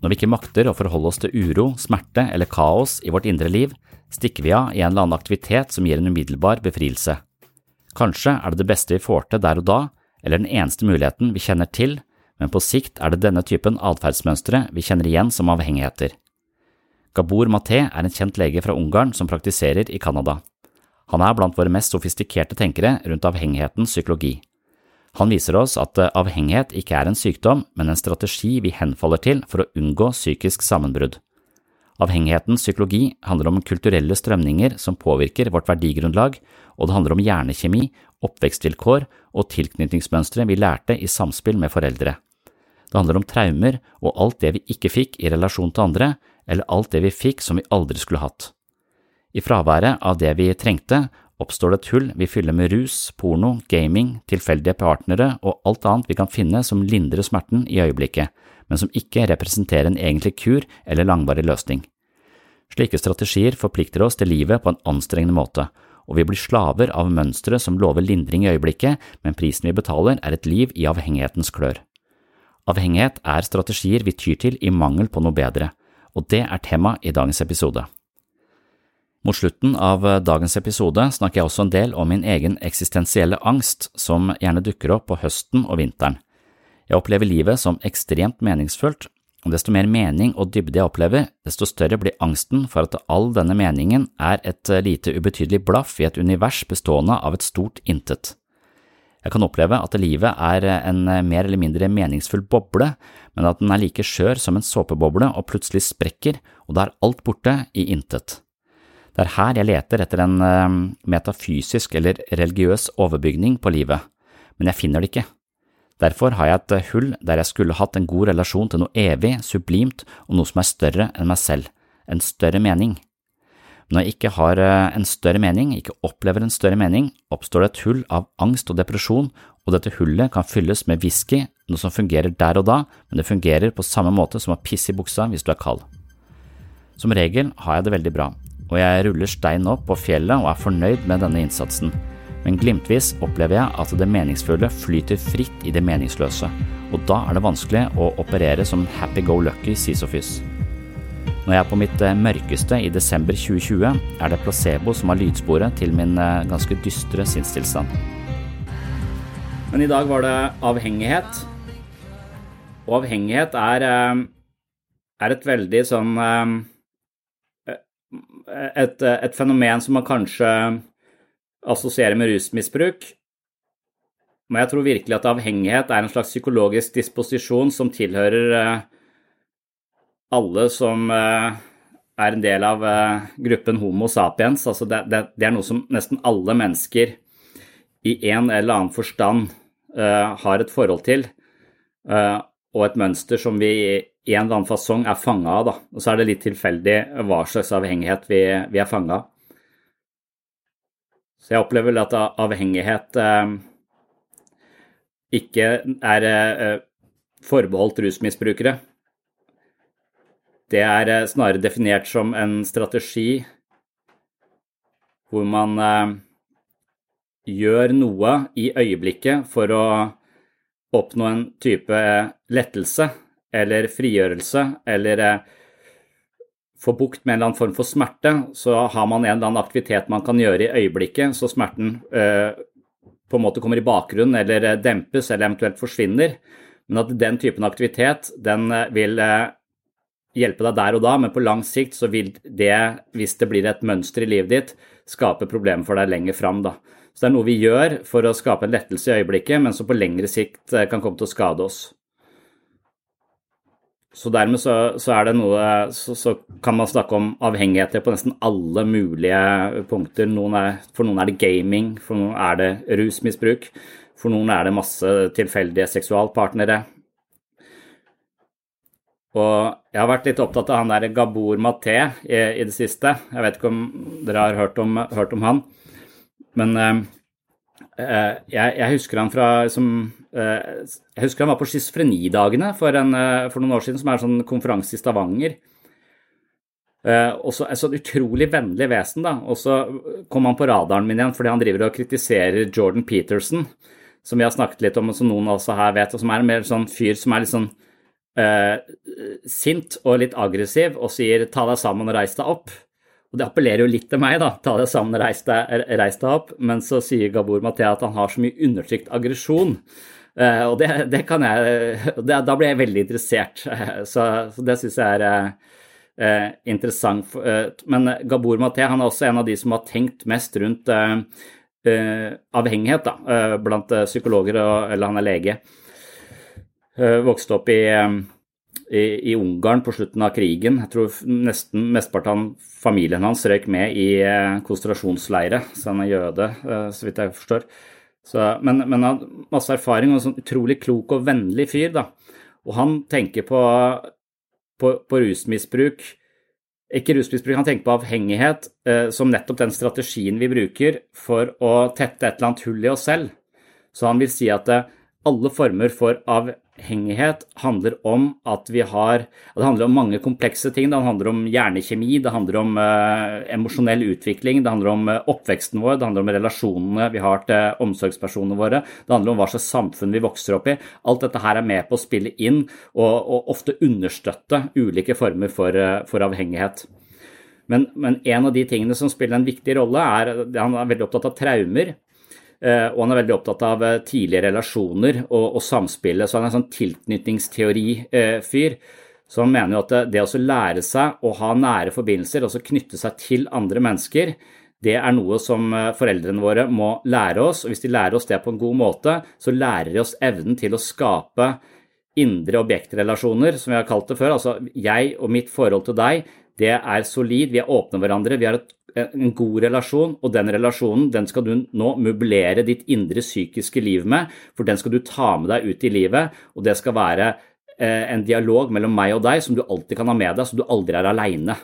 Når vi ikke makter å forholde oss til uro, smerte eller kaos i vårt indre liv, stikker vi av i en eller annen aktivitet som gir en umiddelbar befrielse. Kanskje er det det beste vi får til der og da, eller den eneste muligheten vi kjenner til, men på sikt er det denne typen atferdsmønstre vi kjenner igjen som avhengigheter. Gabor Maté er en kjent lege fra Ungarn som praktiserer i Canada. Han er blant våre mest sofistikerte tenkere rundt avhengighetens psykologi. Han viser oss at eh, avhengighet ikke er en sykdom, men en strategi vi henfaller til for å unngå psykisk sammenbrudd. Avhengighetens psykologi handler om kulturelle strømninger som påvirker vårt verdigrunnlag, og det handler om hjernekjemi, oppvekstvilkår og tilknytningsmønstre vi lærte i samspill med foreldre. Det handler om traumer og alt det vi ikke fikk i relasjon til andre, eller alt det vi fikk som vi aldri skulle hatt. I fraværet av det vi trengte, oppstår det et hull vi fyller med rus, porno, gaming, tilfeldige partnere og alt annet vi kan finne som lindrer smerten i øyeblikket, men som ikke representerer en egentlig kur eller langvarig løsning. Slike strategier forplikter oss til livet på en anstrengende måte, og vi blir slaver av mønstre som lover lindring i øyeblikket, men prisen vi betaler er et liv i avhengighetens klør. Avhengighet er strategier vi tyr til i mangel på noe bedre, og det er tema i dagens episode. Mot slutten av eh, dagens episode snakker jeg også en del om min egen eksistensielle angst, som gjerne dukker opp på høsten og vinteren. Jeg opplever livet som ekstremt meningsfullt, og desto mer mening og dybde jeg opplever, desto større blir angsten for at all denne meningen er et eh, lite ubetydelig blaff i et univers bestående av et stort intet. Jeg kan oppleve at livet er eh, en mer eller mindre meningsfull boble, men at den er like skjør som en såpeboble og plutselig sprekker, og da er alt borte i intet. Det er her jeg leter etter en uh, metafysisk eller religiøs overbygning på livet, men jeg finner det ikke. Derfor har jeg et eh, hull der jeg skulle hatt en god relasjon til noe evig, sublimt og noe som er større enn meg selv, en større mening. Men når jeg ikke har uh, en større mening, ikke opplever en større mening, oppstår det et hull av angst og depresjon, og dette hullet kan fylles med whisky, noe som fungerer der og da, men det fungerer på samme måte som å pisse i buksa hvis du er kald. Som regel har jeg det veldig bra, og jeg ruller stein opp på fjellet og er fornøyd med denne innsatsen. Men glimtvis opplever jeg at det meningsfulle flyter fritt i det meningsløse, og da er det vanskelig å operere som happy-go-lucky sisofys. Når jeg er på mitt eh, mørkeste i desember 2020, er det placebo som har lydsporet til min eh, ganske dystre sinnstilstand. Men i dag var det avhengighet. Og avhengighet er, eh, er et veldig sånn et, et, fenomen som man kanskje assosierer med rusmisbruk. Men jeg tror virkelig at avhengighet er en slags psykologisk disposisjon som tilhører eh, alle som eh, er en del av eh, gruppen Homo sapiens. Altså det, det, det, er noe som nesten alle mennesker i en eller annen forstand har et forhold til, og et mønster som vi i en eller annen fasong er fanga av. Og så er det litt tilfeldig hva slags avhengighet vi, vi er fanga av. Så jeg opplever vel at avhengighet eh, ikke er eh, forbeholdt rusmisbrukere. Det er eh, snarere definert som en strategi hvor man eh, gjør noe i øyeblikket for å oppnå en type lettelse eller frigjørelse eller få bukt med en eller annen form for smerte, så har man en eller annen aktivitet man kan gjøre i øyeblikket, så smerten øh, på en måte kommer i bakgrunnen eller eh, dempes eller eventuelt forsvinner. Men at den typen aktivitet den eh, vil hjelpe deg der og da, men på lang sikt så vil det, hvis det blir et mønster i livet ditt, skape problemer for deg lenger fram. Da. Så det er noe vi gjør for å skape en lettelse i øyeblikket, men som på lengre sikt kan komme til å skade oss. Så dermed så, så er det noe så, så, kan man snakke om avhengigheter på nesten alle mulige punkter. Noen er, for noen er det gaming, for noen er det rusmisbruk. For noen er det masse tilfeldige seksualpartnere. Og jeg har vært litt opptatt av han der Gabor Maté i, i, det siste. Jeg vet ikke om dere har hørt om, hørt om han. Men eh, Eh, jeg, jeg, husker han fra som, eh, Jeg husker han var på Schizofrenidagene for, eh, for, noen år siden, som er en sånn konferanse i Stavanger. Også et sånn utrolig vennlig vesen, da. Og så kom han på radaren min igjen fordi han driver og kritiserer Jordan Peterson, som vi har snakket litt om, og som noen også her vet, og som er en mer sånn fyr som er litt sånn uh, sint og litt aggressiv og sier 'ta deg sammen og reis deg opp'. Og det appellerer jo litt til meg, da. Ta deg sammen, reis deg, reis deg opp. Men så sier Gabor Mathea at han har så mye undertrykt aggresjon. Uh, og det, det, kan jeg det, Da blir jeg veldig interessert. Uh, så, så, det syns jeg er Eh, interessant. men Gabor Maté er også en av de som har tenkt mest rundt avhengighet da, blant psykologer, og, eller han er lege. vokste opp i i, Ungarn på slutten av krigen. Jeg tror nesten mesteparten av familien hans røyk med i eh, konsentrasjonsleire, så han er jøde, eh, så vidt jeg forstår. Så, men, men, han har masse erfaring og en sånn utrolig klok og vennlig fyr. da. Og han tenker på, på, på rusmisbruk Ikke rusmisbruk, han tenker på avhengighet eh, som nettopp den strategien vi bruker for å tette et eller annet hull i oss selv. Så han vil si at eh, alle former for avhengighet avhengighet handler om at vi har Det handler om mange komplekse ting. Det handler om hjernekjemi, det handler om uh, emosjonell utvikling, det handler om uh, oppveksten vår, det handler om relasjonene vi har til omsorgspersonene våre, det handler om hva slags samfunn vi vokser opp i. Alt dette her er med på å spille inn og, og ofte understøtte ulike former for, uh, for avhengighet. Men, men, en av de tingene som spiller en viktig rolle, er Han er veldig opptatt av traumer. Eh, og han er veldig opptatt av eh, tidlige relasjoner og, og samspillet. Så han er en sånn tilknytningsteori-fyr. Så han mener jo at det, å lære seg å ha nære forbindelser, altså knytte seg til andre mennesker, det er noe som eh, foreldrene våre må lære oss. Og hvis de lærer oss det på en god måte, så lærer de oss evnen til å skape indre objektrelasjoner, som vi har kalt det før. Altså jeg og mitt forhold til deg, det er solid, vi er åpne hverandre, vi har et en god relasjon, og den relasjonen den skal du nå møblere ditt indre psykiske liv med, for den skal du ta med deg ut i livet, og det skal være eh, en dialog mellom meg og deg som du alltid kan ha med deg, så du aldri er aleine.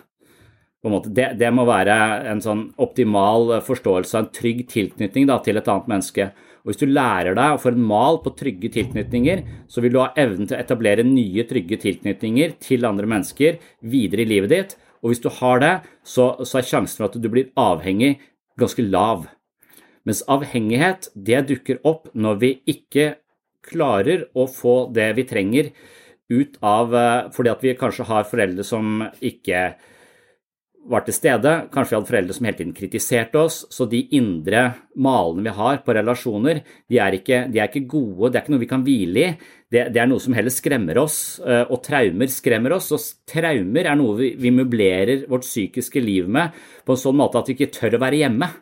Det, det, må være en sånn optimal forståelse av en trygg tilknytning da, til et annet menneske. Og Hvis du lærer deg å få en mal på trygge tilknytninger, så vil du ha evnen til å etablere nye trygge tilknytninger til andre mennesker videre i livet ditt, og hvis du har det, så, så er sjansen for at du blir avhengig, ganske lav. Mens avhengighet, det dukker opp når vi ikke klarer å få det vi trenger ut av eh, Fordi at vi kanskje har foreldre som ikke var til stede. Kanskje vi hadde foreldre som hele tiden kritiserte oss. Så de indre malene vi har på relasjoner, de er ikke, de er ikke gode. Det er ikke noe vi kan hvile i. Det, det, er noe som heller skremmer oss. Eh, og traumer skremmer oss. Og traumer er noe vi, vi møblerer vårt psykiske liv med på en sånn måte at vi ikke tør å være hjemme.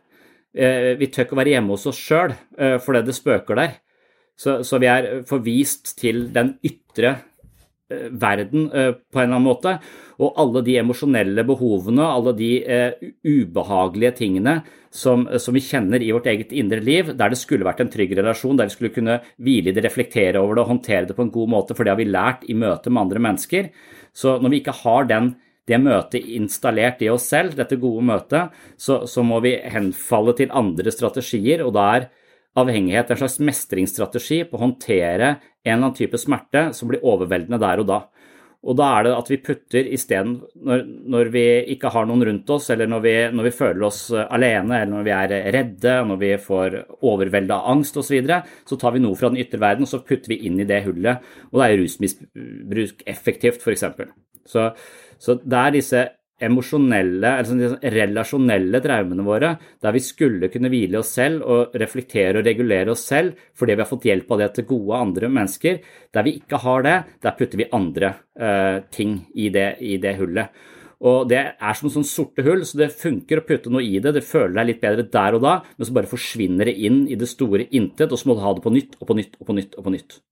Eh, vi tør ikke å være hjemme hos oss sjøl eh, fordi det spøker der. Så, så vi er forvist til den ytre verden eh, på en eller annen måte. Og alle de emosjonelle behovene, alle de uh, ubehagelige tingene som, som, vi kjenner i vårt eget indre liv, der det skulle vært en trygg relasjon, der vi skulle kunne hvile i det, reflektere over det og håndtere det på en god måte, for det har vi lært i møte med andre mennesker. Så når vi ikke har den, det møtet installert i oss selv, dette gode møtet, så, så må vi henfalle til andre strategier, og da er avhengighet, en slags mestringsstrategi på å håndtere en eller annen type smerte som blir overveldende der og da. Og da er det at vi putter isteden, når, når vi ikke har noen rundt oss, eller når vi, når vi, føler oss eh, alene, eller når vi er redde, når vi får overveldet angst osv., så, videre, så tar vi noe fra den ytre verden og så putter vi inn i det hullet. Og da er rusmisbruk effektivt, f.eks. Så, så det er disse emosjonelle, altså relasjonelle traumene våre, der vi skulle kunne hvile oss selv og reflektere og regulere oss selv fordi vi har fått hjelp av det til gode andre mennesker. Der vi ikke har det, der putter vi andre eh, ting i det, i det, hullet. Og Det er som sånn sorte hull, så det funker å putte noe i det. Det føler deg litt bedre der og da, men så bare forsvinner det inn i det store intet, og så må du ha det på nytt og på nytt og på nytt. og på nytt.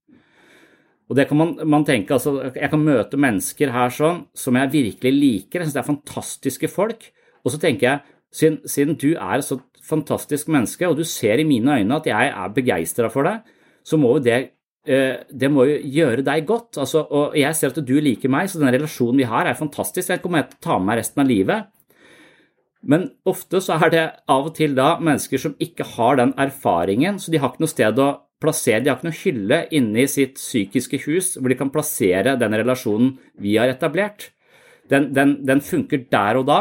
Og det kan man, man, tenke, altså, Jeg kan møte mennesker her sånn som jeg virkelig liker. Jeg syns det er fantastiske folk. Og så tenker jeg, siden, siden, du er et så fantastisk menneske, og du ser i mine øyne at jeg er begeistra for deg, så må jo det, eh, det må jo gjøre deg godt. Altså, og jeg ser at du liker meg, så den relasjonen vi har, er fantastisk. Jeg kommer til å ta med meg resten av livet. Men ofte så er det av og til da mennesker som ikke har den erfaringen, så de har ikke noe sted å plassere, De har ikke noe hylle inne i sitt psykiske hus hvor de kan plassere den relasjonen vi har etablert. Den, den, den, funker der og da,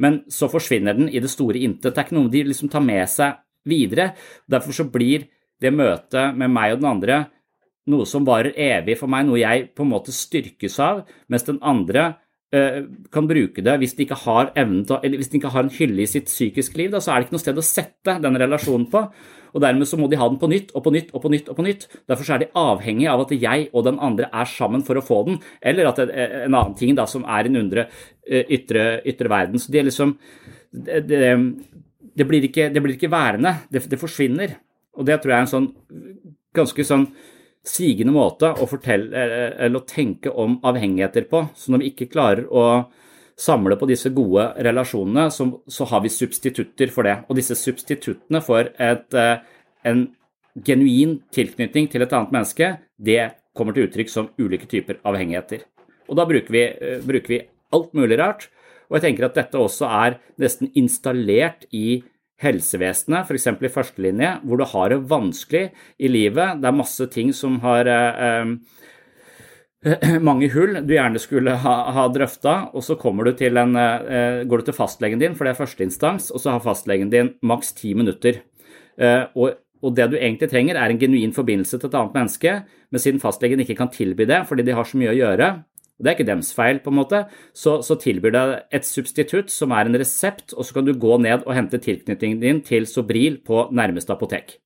men så forsvinner den i det store intet. Det er ikke noe de liksom tar med seg videre. Derfor så blir det møtet med meg og den andre noe som varer evig for meg, noe jeg på en måte styrkes av, mens den andre kan bruke det hvis de ikke har evnen til, eller hvis de ikke har en hylle i sitt psykiske liv, da, så er det ikke noe sted å sette den relasjonen på og dermed så må de ha den på nytt og på nytt og på nytt. og på nytt. Derfor er de avhengig av at jeg og den andre er sammen for å få den, eller at det er en annen ting da, som er en undre eh, ytre, ytre verden. Så de er liksom det, det, det, blir ikke, det, blir ikke, værende, det, det, forsvinner. Og det tror jeg er en sånn ganske sånn sigende måte å fortelle eller å tenke om avhengigheter på. Så når vi ikke klarer å samle på disse gode relasjonene, så, så har vi substitutter for det. Og disse substituttene for et, eh, en genuin tilknytning til et annet menneske, det kommer til uttrykk som ulike typer avhengigheter. Og da bruker vi, eh, bruker vi alt mulig rart. Og jeg tenker at dette også er nesten installert i helsevesenet, f.eks. i førstelinje, hvor du har det vanskelig i livet. Det er masse ting som har eh, mange hull du gjerne skulle ha, ha drøfta, og så du en, eh, går du til fastlegen din, for det er førsteinstans, og så har fastlegen din maks ti minutter. Eh, og, og, det du egentlig trenger, er en genuin forbindelse til et annet menneske, men siden fastlegen ikke kan tilby det fordi de har så mye å gjøre, det er ikke dems feil, på en måte, så, så tilbyr det et substitutt som er en resept, og så kan du gå ned og hente tilknytningen din til Sobril på nærmeste apotek.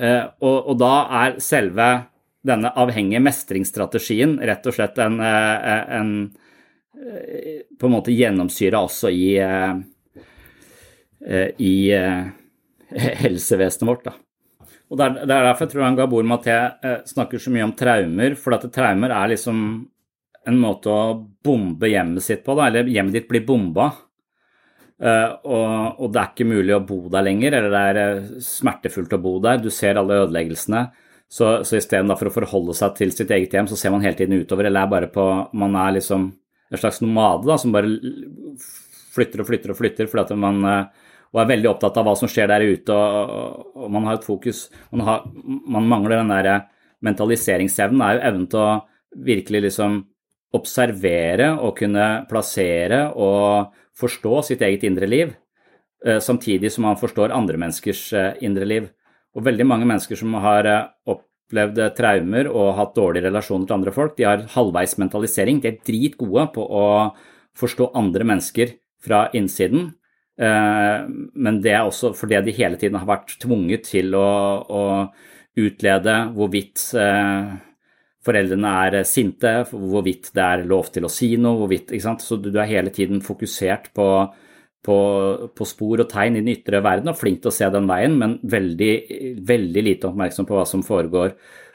Eh, og, og da er selve denne avhengige mestringsstrategien rett og slett en, eh, en eh, på en måte gjennomsyra også i, i helsevesenet vårt. Da. Og Det er derfor jeg tror han Gabor Maté snakker så mye om traumer, for at traumer er liksom en måte å bombe hjemmet sitt på, da, eller hjemmet ditt blir bomba. Uh, og, og, det er ikke mulig å bo der lenger, eller det er smertefullt å bo der. Du ser alle ødeleggelsene. Så, så istedenfor å forholde seg til sitt eget hjem, så ser man hele tiden utover. Eller er bare på Man er liksom en slags nomade da, som bare flytter og flytter og flytter fordi at man uh, og er veldig opptatt av hva som skjer der ute, og, og man har et fokus Man, har, man mangler den der mentaliseringsevnen, er jo evnen til å virkelig liksom observere og kunne plassere og forstå sitt eget indre liv, eh, samtidig som man forstår andre menneskers eh, indre liv. Og veldig mange mennesker som har eh, opplevd traumer og hatt dårlige relasjoner til andre folk, de har halvveis mentalisering. De er dritgode på å forstå andre mennesker fra innsiden. Men det er også fordi de hele tiden har vært tvunget til å, å utlede hvorvidt foreldrene er sinte, hvorvidt det er lov til å si noe, hvorvidt, Så du er hele tiden fokusert på på, på, spor og tegn i den ytre verden og flink til å se den veien, men veldig, veldig lite oppmerksom på hva som foregår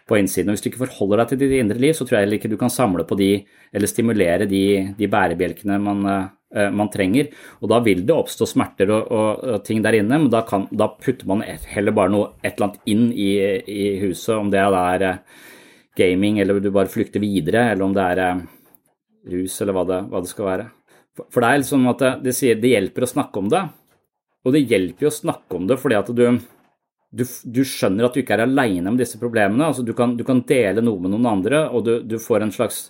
på innsiden. Og Hvis du ikke forholder deg til ditt indre liv, så tror jeg heller ikke du kan samle på de, eller stimulere de, de bærebjelkene man, uh, man, trenger. Og da vil det oppstå smerter og, og, og ting der inne, men da, kan, da, putter man heller bare noe, et eller annet inn i, i huset, om det er uh, gaming, eller du bare flykter videre, eller om det er uh, rus, eller hva det, hva det skal være. For det er liksom at det, det, sier det hjelper å snakke om det. Og det hjelper jo å snakke om det fordi at du, du, du, skjønner at du ikke er aleine med disse problemene. altså Du kan, du kan dele noe med noen andre, og du, får en slags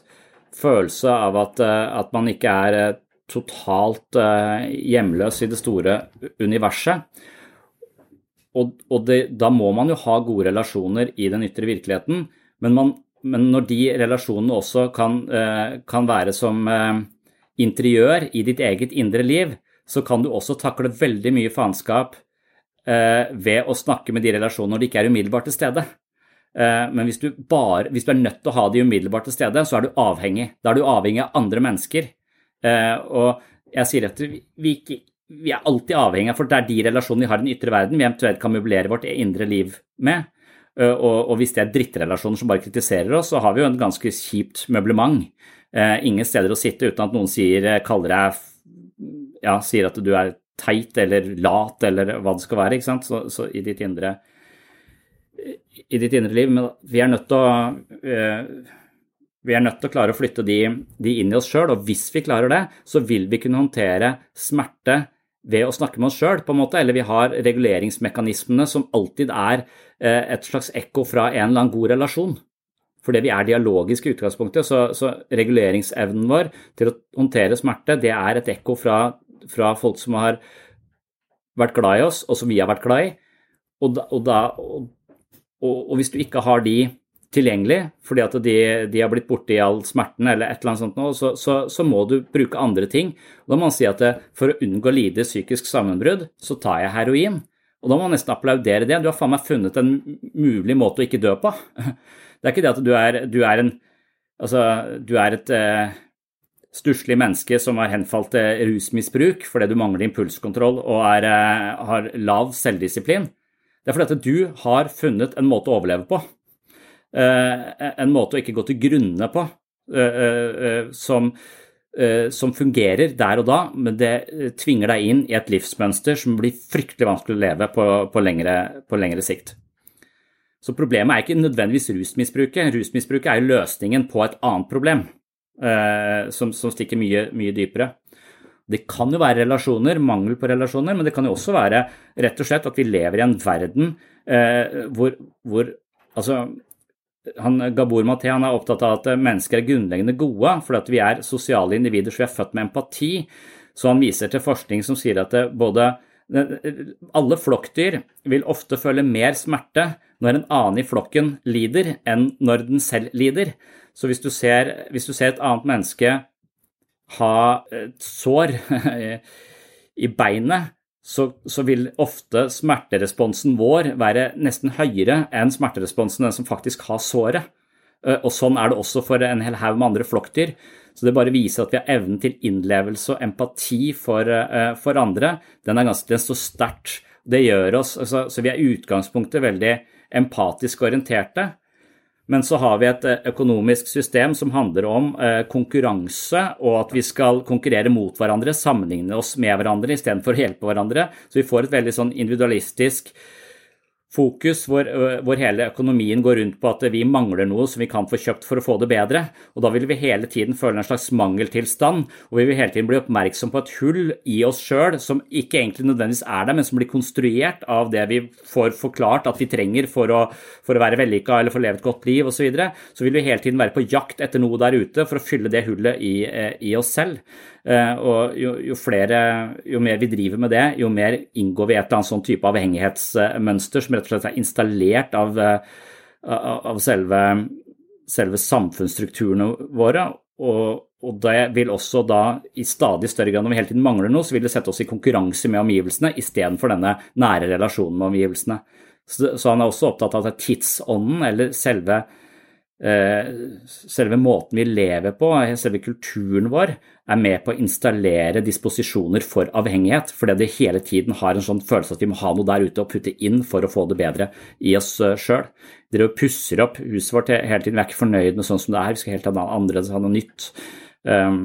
følelse av at, eh, at man ikke er eh, totalt hjemløs i det store universet. Og, og det, da må man jo ha gode relasjoner i den ytre virkeligheten, men, man, men når de relasjonene også kan, uh, kan være som uh, interiør i ditt eget indre liv, så kan du også takle veldig mye faenskap ved å snakke med de relasjonene når de ikke er umiddelbart til stede. Eh, men hvis du, bare, hvis du, er nødt til å ha de umiddelbart til stede, så er du avhengig. Da er du avhengig av andre mennesker. Eh, og jeg sier at vi, ikke, vi er alltid avhengig av, for det er de relasjonene vi har i den ytre verden vi eventuelt kan møblere vårt indre liv med. Eh, og, og, hvis det er drittrelasjoner som bare kritiserer oss, så har vi jo en ganske kjipt møblement. Ingen steder å sitte uten at noen sier, kaller deg ja, sier at du er teit eller lat eller hva det skal være. ikke sant? Så, så i ditt indre i ditt indre liv, men vi er nødt til å, eh, vi er nødt til å klare å flytte de, de inn i oss sjøl, og hvis vi klarer det, så vil vi kunne håndtere smerte ved å snakke med oss sjøl, på en måte, eller vi har reguleringsmekanismene som alltid er eh, et slags ekko fra en eller annen god relasjon. Fordi vi er dialogiske i utgangspunktet, så, så, reguleringsevnen vår til å håndtere smerte, det er et ekko fra, fra, folk som har vært glad i oss, og som vi har vært glad i. Og da, og da, og og, hvis du ikke har de tilgjengelig fordi at de, de har blitt borte i all smerten eller et eller annet sånt, nå, så, så, så, må du bruke andre ting. Da må man si at for å unngå å lide psykisk sammenbrudd, så tar jeg heroin. Og da må man nesten applaudere det. Du har faen meg funnet en mulig måte å ikke dø på. Det er ikke det at du er, du er en Altså, du er et eh, stusslig menneske som har henfalt til rusmisbruk fordi du mangler impulskontroll og er, eh, har lav selvdisiplin. Det er fordi at du har funnet en måte å overleve på. Eh, en måte å ikke gå til grunne på eh, eh, som, som fungerer der og da, men det tvinger deg inn i et livsmønster som blir fryktelig vanskelig å leve på, på, lengre, på lengre sikt. Så problemet er ikke nødvendigvis rusmisbruket. Rusmisbruket er jo løsningen på et annet problem som, som stikker mye, mye dypere. Det kan jo være relasjoner, mangel på relasjoner, men det kan jo også være rett og slett at vi lever i en verden eh, hvor, hvor, altså, han, Gabor Maté han er opptatt av at mennesker er grunnleggende gode fordi vi er sosiale individer, så vi er født med empati. Så han viser til forskning som sier at både alle flokkdyr vil ofte føle mer smerte når en annen i flokken lider, enn når den selv lider. Så hvis du ser, hvis du ser et annet menneske ha et sår i beinet, så, så, vil ofte smerteresponsen vår være nesten høyere enn smerteresponsen den som faktisk har såret. Eh, og Sånn er det også for en hel haug med andre flokkdyr. Så det bare viser at vi har evnen til innlevelse og empati for, eh, for andre. Den er ganske, den står sterkt. Det gjør oss, altså, Så vi er i utgangspunktet veldig empatisk orienterte. Men så har vi et eh, økonomisk system som handler om eh, konkurranse, og at vi skal konkurrere mot hverandre, sammenligne oss med hverandre istedenfor å hjelpe hverandre. Så vi får et veldig sånn individualistisk fokus hvor, hvor, hele økonomien går rundt på at vi mangler noe som vi kan få kjøpt for å få det bedre. Og da vil vi hele tiden føle en slags mangeltilstand, og vi vil hele tiden bli oppmerksom på et hull i oss sjøl som ikke egentlig nødvendigvis er der, men som blir konstruert av det vi får forklart at vi trenger for å, for å være vellykka eller for å leve et godt liv osv. Så, videre. så vil vi hele tiden være på jakt etter noe der ute for å fylle det hullet i, eh, i oss selv. Eh, og jo, jo, flere, jo mer vi driver med det, jo mer inngår vi i et eller annet sånn type avhengighetsmønster som rett og slett er installert av, eh, av selve, selve samfunnsstrukturene våre. Og, og, det vil også da i stadig større grad når vi hele tiden mangler noe, så vil det sette oss i konkurranse med omgivelsene istedenfor denne nære relasjonen med omgivelsene. Så, så han er også opptatt av at tidsånden, eller selve selve måten vi lever på, selve kulturen vår, er med på å installere disposisjoner for avhengighet, fordi det hele tiden har en sånn følelse at vi må ha noe der ute å putte inn for å få det bedre i oss eh, sjøl. Dere pusser opp huset vårt hele tiden, vi er ikke fornøyd med sånn som det er, vi skal helt annerledes, ha noe nytt. Um,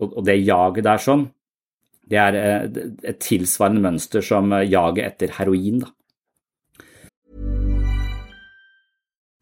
og det jaget der sånn, det er eh, et tilsvarende mønster som jaget etter heroin. da.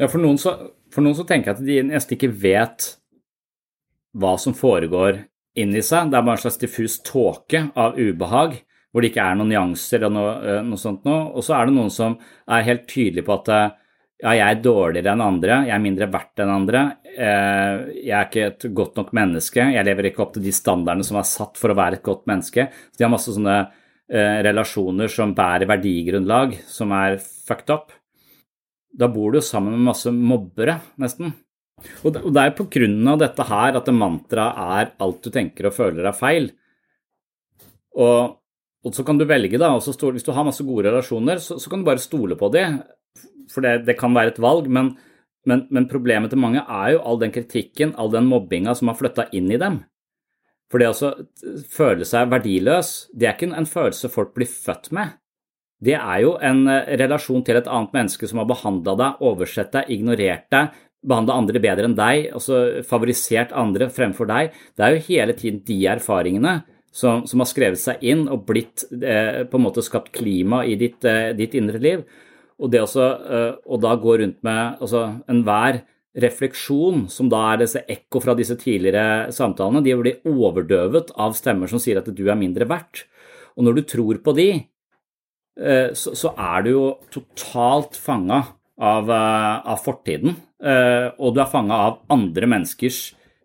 Ja, for noen, så, for noen så tenker jeg at de nesten ikke vet hva som foregår inni seg. Det er bare en slags diffus tåke av ubehag, hvor det ikke er noen nyanser og noe, eh, noe sånt noe. Og så er det noen som er helt tydelige på at eh, ja, jeg er dårligere enn andre, jeg er mindre verdt enn andre, eh, jeg er ikke et godt nok menneske, jeg lever ikke opp til de standardene som er satt for å være et godt menneske. Så de har masse sånne relasjoner som bærer verdigrunnlag, som er fucked up da bor du jo sammen med masse mobbere, nesten. Og det er på grunn av dette her at mantraet er alt du tenker og føler er feil. Og, og så kan du velge, da, og hvis du har masse gode relasjoner, så, så kan du bare stole på de. For det, det, kan være et valg, men, men, men, problemet til mange er jo all den kritikken, all den mobbinga som har flytta inn i dem. For det å føle seg verdiløs, det er ikke en følelse folk blir født med det er jo en eh, relasjon til et annet menneske som har behandla deg, oversett deg, ignorert deg, behandla andre bedre enn deg, altså favorisert andre fremfor deg. Det er jo hele tiden de erfaringene som, som har skrevet seg inn og blitt eh, på en måte skapt klima i ditt, eh, ditt indre liv. Og det også, eh, og da gå rundt med altså enhver refleksjon, som da er disse ekko fra disse tidligere samtalene, de blir overdøvet av stemmer som sier at du er mindre verdt. Og når du tror på de, så, så, er du jo totalt fanga av, eh, av, fortiden. Eh, og du er fanga av andre menneskers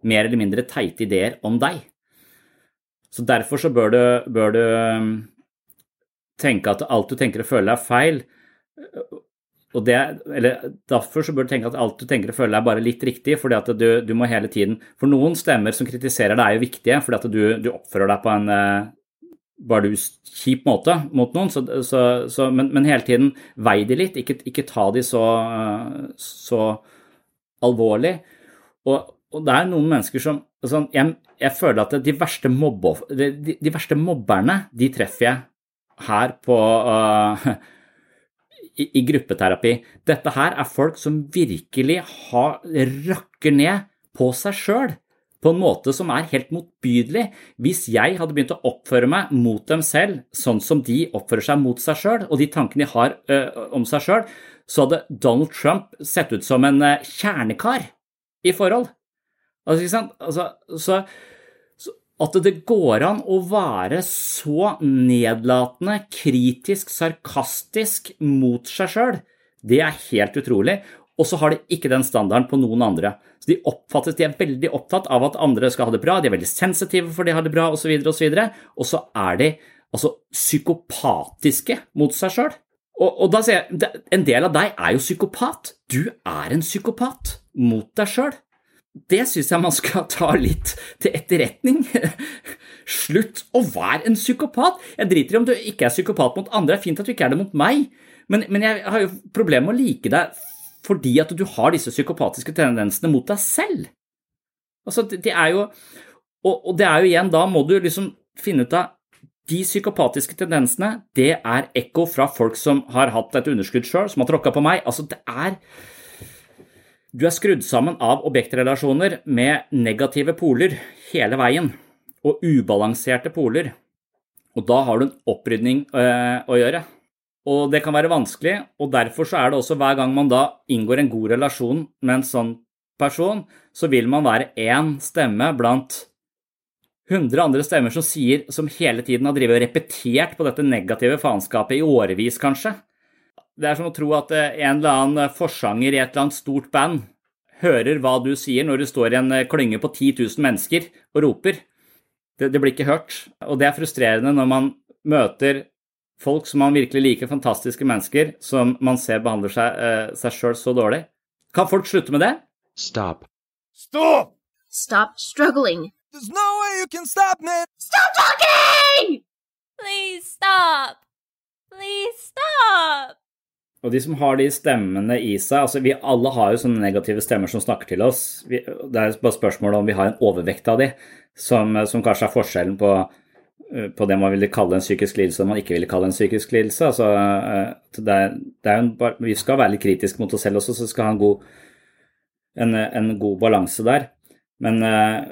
mer eller mindre teite ideer om deg. Så derfor så bør du, bør du tenke at alt du tenker og føler er feil. Og det, eller Derfor så bør du tenke at alt du tenker og føler er bare litt riktig. fordi at du, du må hele tiden, For noen stemmer som kritiserer deg, er jo viktige, fordi at du, du oppfører deg på en var du kjip måte mot noen, så, så, så, men, men, hele tiden vei de litt, ikke, ikke ta de så, så alvorlig. Og, og, det er noen mennesker som sånn, jeg, jeg, føler at de verste, mobbe, de, de, verste, mobberne, de treffer jeg her på uh, i, i, gruppeterapi. Dette her er folk som virkelig har, rakker ned på seg sjøl på en måte som er helt motbydelig. Hvis jeg hadde begynt å oppføre meg mot dem selv sånn som de oppfører seg mot seg sjøl, og de tankene de har ø, om seg sjøl, så hadde Donald Trump sett ut som en ø, kjernekar i forhold. Altså, altså, så, så at det går an å være så nedlatende, kritisk, sarkastisk mot seg sjøl, det er helt utrolig og så har de ikke den standarden på noen andre. Så De oppfattes, de er veldig opptatt av at andre skal ha det bra, de er veldig sensitive for de har det bra osv., videre, og så er de altså psykopatiske mot seg sjøl. Og, og, da sier jeg, en del av deg er jo psykopat. Du er en psykopat mot deg sjøl. Det syns jeg man skal ta litt til etterretning. Slutt å være en psykopat. Jeg driter i om du ikke er psykopat mot andre, det er fint at du ikke er det mot meg, men, men jeg har jo problemer med å like deg fordi at du har disse psykopatiske tendensene mot deg selv. Altså, det er jo og det er jo igjen, da må du liksom finne ut av De psykopatiske tendensene, det er ekko fra folk som har hatt et underskudd sjøl, som har tråkka på meg. Altså, det er Du er skrudd sammen av objektrelasjoner med negative poler hele veien, og ubalanserte poler. Og da har du en opprydning øh, å gjøre. Og det kan være vanskelig, og derfor så er det også hver gang man da inngår en god relasjon med en sånn person, så vil man være én stemme blant 100 andre stemmer som sier, som hele tiden har drevet og repetert på dette negative faenskapet i årevis, kanskje. Det er som å tro at eh, en eller annen forsanger i et eller annet stort band hører hva du sier når du står i en eh, klynge på 10 000 mennesker og roper. Det, det blir ikke hørt, og det er frustrerende når man møter folk som man virkelig liker, fantastiske mennesker, som man ser behandler seg, uh, seg sjøl så dårlig. Kan folk slutte med det? Stop. Stop! Stop struggling. There's no way you can stop me! Stop talking! Please stop! Please stop! Og de som har de stemmene i seg altså Vi alle har jo sånne negative stemmer som snakker til oss. Vi, det er bare spørsmålet om vi har en overvekt av de, som, som kanskje er forskjellen på, på, det man ville kalle en psykisk lidelse og man ikke ville kalle en psykisk lidelse. Altså, eh, det er, det er en, vi skal være litt kritiske mot oss selv også, så vi skal ha en god, en, en god balanse der. Men, eh,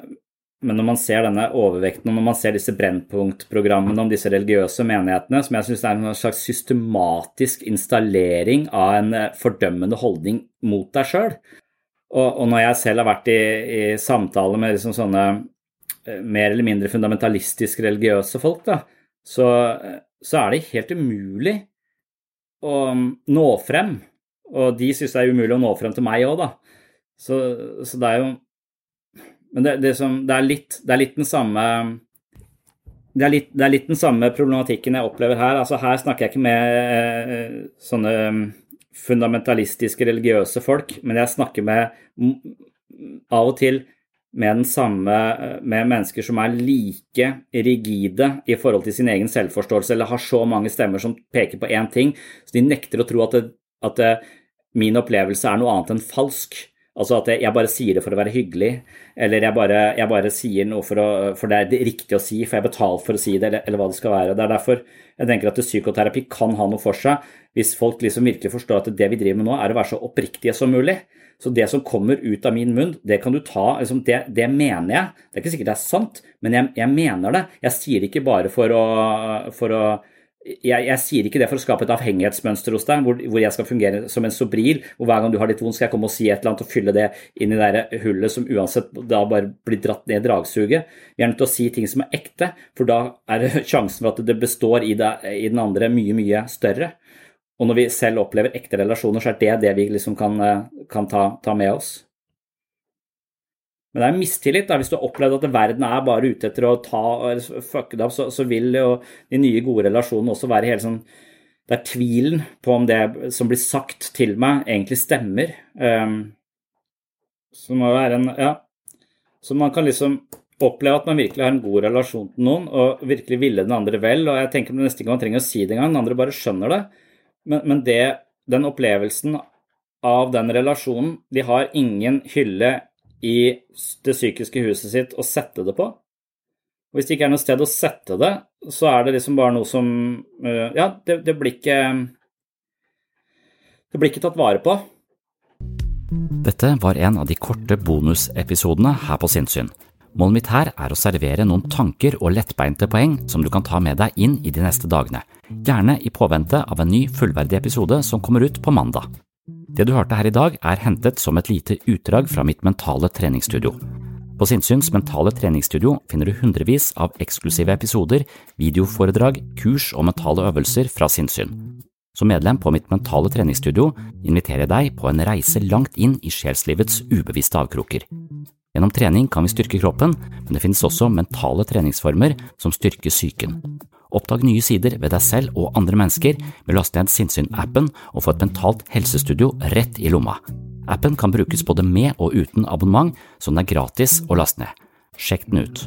men når man ser denne overvekten, og når man ser disse Brennpunkt-programmene om disse religiøse menighetene, som jeg syns er en slags systematisk installering av en eh, fordømmende holdning mot deg sjøl, og, og, når jeg selv har vært i, i samtale med liksom sånne eh, mer eller mindre fundamentalistisk religiøse folk, da, så, eh, så er det helt umulig å nå frem. Og de syns det er umulig å nå frem til meg òg, da. Så, så det er jo men det, det, som, det, er litt, det, er litt, den samme er, litt, det er, litt, den samme problematikken jeg opplever her. Altså Her snakker jeg ikke med eh, sånne mm, fundamentalistiske religiøse folk, men jeg snakker med av og til med samme med mennesker som er like rigide i forhold til sin egen selvforståelse, eller har så mange stemmer som peker på én ting, så de nekter å tro at, at min opplevelse er noe annet enn falsk. Altså at jeg bare sier det for å være hyggelig, eller jeg bare, jeg bare sier noe for, å, for, det er det riktig å si, for jeg er betalt for å si det, eller, eller, hva det skal være. Det er derfor jeg tenker at psykoterapi kan ha noe for seg, hvis folk liksom virkelig forstår at det vi driver med nå, er å være så oppriktige som mulig. Så det som kommer ut av min munn, det kan du ta liksom det, det, mener jeg. Det er ikke sikkert det er sant, men jeg, jeg mener det. Jeg sier det ikke bare for å, for å jeg, jeg, sier ikke det for å skape et avhengighetsmønster hos deg, hvor, hvor, jeg skal fungere som en sobril, hvor hver gang du har litt vondt, skal jeg komme og si et eller annet og fylle det inn i det hullet som uansett da bare blir dratt ned i dragsuget. Vi er nødt til å si ting som er ekte, for da er sjansen for at det består i, det, i den andre, mye, mye større. Og når vi selv opplever ekte relasjoner, så er det det vi liksom kan, kan ta, ta med oss. Men det er mistillit. da, Hvis du har opplevd at verden er bare ute etter å ta fucke det opp, så, så, vil jo de nye, gode relasjonene også være helt sånn Det er tvilen på om det som blir sagt til meg, egentlig stemmer. Um, så må være en Ja. Så man kan liksom oppleve at man virkelig har en god relasjon til noen, og virkelig ville den andre vel. Og jeg tenker nesten ikke man trenger å si det engang, den andre bare skjønner det. Men, men det, den opplevelsen av den relasjonen De har ingen hylle i det psykiske huset sitt å sette det på. Og hvis det ikke er noe sted å sette det, så er det liksom bare noe som øh, Ja, det, det blir ikke Det blir ikke tatt vare på. Dette var en av de korte bonusepisodene her på Sinnsyn. Målet mitt her er å servere noen tanker og lettbeinte poeng som du kan ta med deg inn i de neste dagene, gjerne i påvente av en ny fullverdig episode som kommer ut på mandag. Det du hørte her i dag, er hentet som et lite utdrag fra mitt mentale treningsstudio. På Sinnsyns mentale treningsstudio finner du hundrevis av eksklusive episoder, videoforedrag, kurs og mentale øvelser fra sinnssyn. Som medlem på mitt mentale treningsstudio inviterer jeg deg på en reise langt inn i sjelslivets ubevisste avkroker. Gjennom trening kan vi styrke kroppen, men det finnes også mentale treningsformer som styrker psyken. Oppdag nye sider ved deg selv og andre mennesker med å laste ned Sinnsyn-appen og få et mentalt helsestudio rett i lomma. Appen kan brukes både med og uten abonnement, så den er gratis å laste ned. Sjekk den ut.